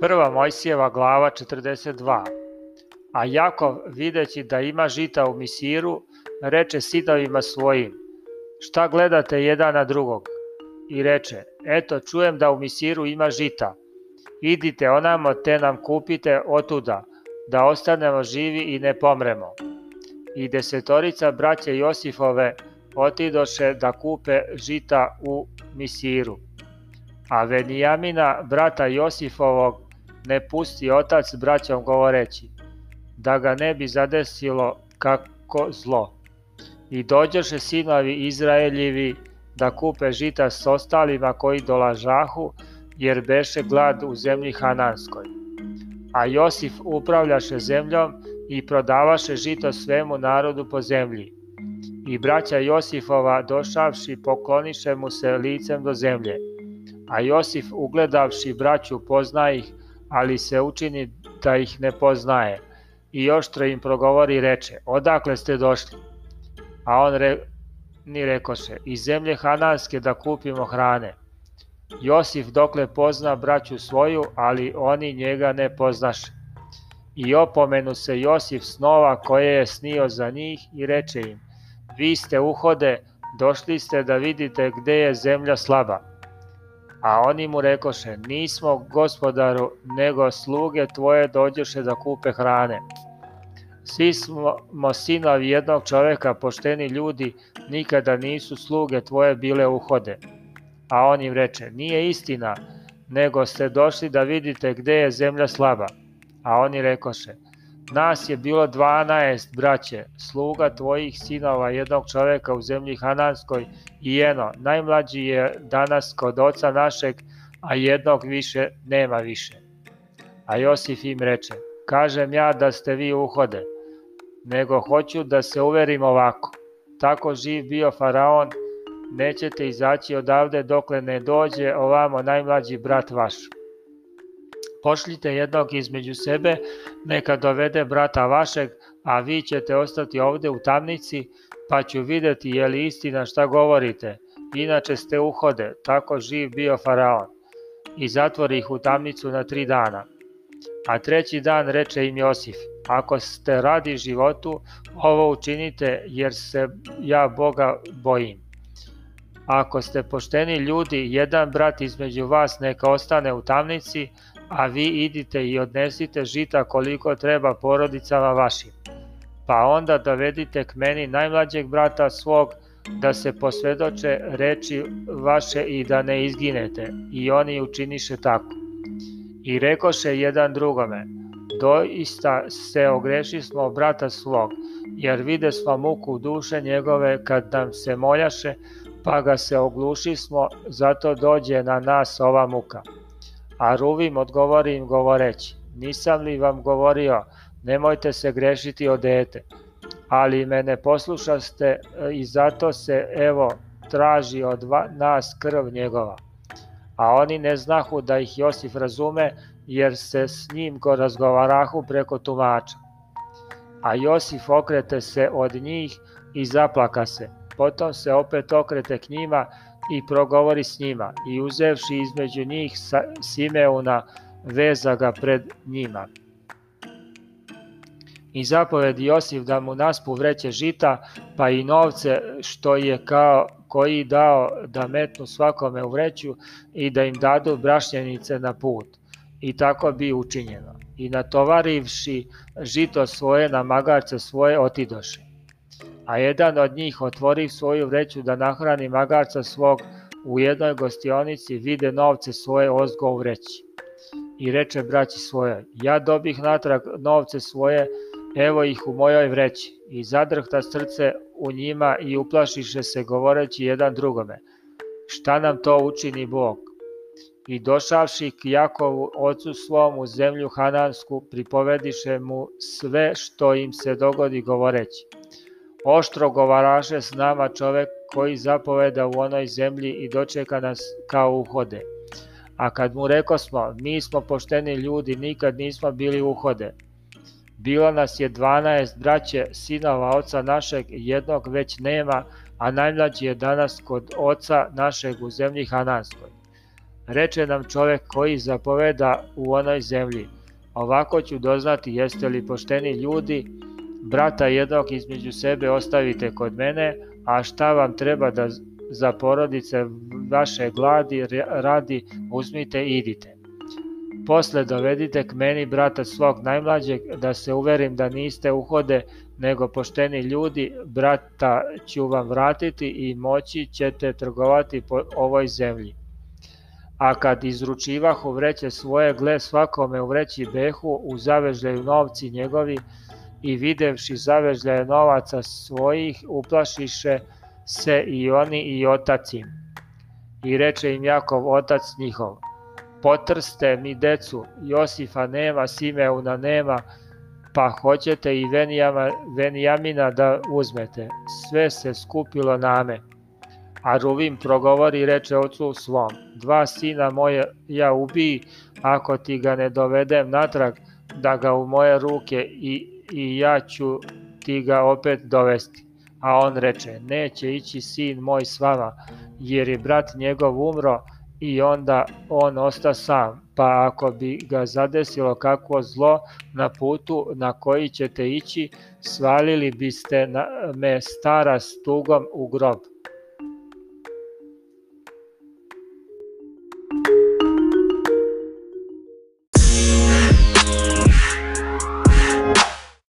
Prva Mojsijeva glava 42. A Jakov, videći da ima žita u misiru, reče sinovima svojim, šta gledate jedan na drugog? I reče, eto čujem da u misiru ima žita. Idite onamo te nam kupite otuda, da ostanemo živi i ne pomremo. I desetorica braće Josifove otidoše da kupe žita u misiru. A Venijamina, brata Josifovog, ne pusti otac braćom govoreći, da ga ne bi zadesilo kako zlo. I dođeše sinovi Izraeljivi da kupe žita s ostalima koji dolažahu, jer beše glad u zemlji Hananskoj. A Josif upravljaše zemljom i prodavaše žito svemu narodu po zemlji. I braća Josifova došavši pokloniše mu se licem do zemlje. A Josif ugledavši braću pozna ih ali se učini da ih ne poznaje. I oštro im progovori i reče, odakle ste došli? A on re, ni rekoše, iz zemlje Hananske da kupimo hrane. Josif dokle pozna braću svoju, ali oni njega ne poznaše. I opomenu se Josif snova koje je snio za njih i reče im, vi ste uhode, došli ste da vidite gde je zemlja slaba A oni mu rekoše, nismo gospodaru, nego sluge tvoje dođeše da kupe hrane. Svi smo sinovi jednog čoveka, pošteni ljudi, nikada nisu sluge tvoje bile uhode. A on im reče, nije istina, nego ste došli da vidite gde je zemlja slaba. A oni rekoše, Nas je bilo 12 braće, sluga tvojih sinova, jednog čoveka u zemlji Hananskoj i jedno, najmlađi je danas kod oca našeg, a jednog više nema više. A Josif im reče, kažem ja da ste vi uhode, nego hoću da se uverim ovako. Tako živ bio faraon, nećete izaći odavde dokle ne dođe ovamo najmlađi brat vaš. Pošljite jednog između sebe, neka dovede brata vašeg, a vi ćete ostati ovde u tamnici, pa ću videti je li istina šta govorite. Inače ste uhode, tako živ bio faraon. I zatvori ih u tamnicu na tri dana. A treći dan reče im Josif, ako ste radi životu, ovo učinite jer se ja Boga bojim. Ako ste pošteni ljudi, jedan brat između vas neka ostane u tamnici, a vi idite i odnesite žita koliko treba porodicama vašim. Pa onda dovedite k meni najmlađeg brata svog, da se posvedoče reči vaše i da ne izginete. I oni učiniše tako. I rekoše jedan drugome, doista se ogreši smo brata svog, jer vide smo muku duše njegove kad nam se moljaše, pa ga se ogluši smo, zato dođe na nas ova muka. A Ruvim odgovori im govoreći, nisam li vam govorio, nemojte se grešiti o dete. Ali mene ne poslušaste e, i zato se, evo, traži od nas krv njegova. A oni ne znahu da ih Josif razume, jer se s njim go razgovarahu preko tumača. A Josif okrete se od njih i zaplaka se. Potom se opet okrete k njima i progovori s njima. I uzevši između njih Simeuna, veza ga pred njima. I zapovedi Josif da mu naspu vreće žita, pa i novce što je kao koji dao da metnu svakome u vreću i da im dadu brašnjenice na put. I tako bi učinjeno. I natovarivši žito svoje na magarce svoje otidoše a jedan od njih otvorih svoju vreću da nahrani magarca svog u jednoj gostionici vide novce svoje ozgo u vreći. I reče braći svoje, ja dobih natrag novce svoje, evo ih u mojoj vreći. I zadrhta srce u njima i uplašiše se govoreći jedan drugome, šta nam to učini Bog? I došavši k Jakovu ocu svom u zemlju Hanansku, pripovediše mu sve što im se dogodi govoreći Oštro govaraše s nama čovek koji zapoveda u onoj zemlji i dočeka nas kao uhode. A kad mu rekosmo, mi smo pošteni ljudi, nikad nismo bili uhode. Bila nas je 12 braće, sinova oca našeg, jednog već nema, a najmlađi je danas kod oca našeg u zemlji Hananskoj. Reče nam čovek koji zapoveda u onoj zemlji, ovako ću doznati jeste li pošteni ljudi, Brata jednog između sebe ostavite kod mene, a šta vam treba da za porodice vaše gladi radi uzmite i idite. Posle dovedite k meni brata svog najmlađeg da se uverim da niste uhode nego pošteni ljudi, brata ću vam vratiti i moći ćete trgovati po ovoj zemlji. A kad izručivahu vreće svoje, gle svakome u vreći behu, u zavežljaju novci njegovi, i videvši zavežljaje novaca svojih, uplašiše se i oni i otac im. I reče im Jakov, otac njihov, potrste mi decu, Josifa nema, Simeuna nema, pa hoćete i Venijama, Venijamina da uzmete. Sve se skupilo name. A Ruvim progovori reče ocu svom, dva sina moje ja ubiji, ako ti ga ne dovedem natrag, da ga u moje ruke i i ja ću ti ga opet dovesti. A on reče, neće ići sin moj s vama, jer je brat njegov umro i onda on osta sam, pa ako bi ga zadesilo kakvo zlo na putu na koji ćete ići, svalili biste me stara s tugom u grob.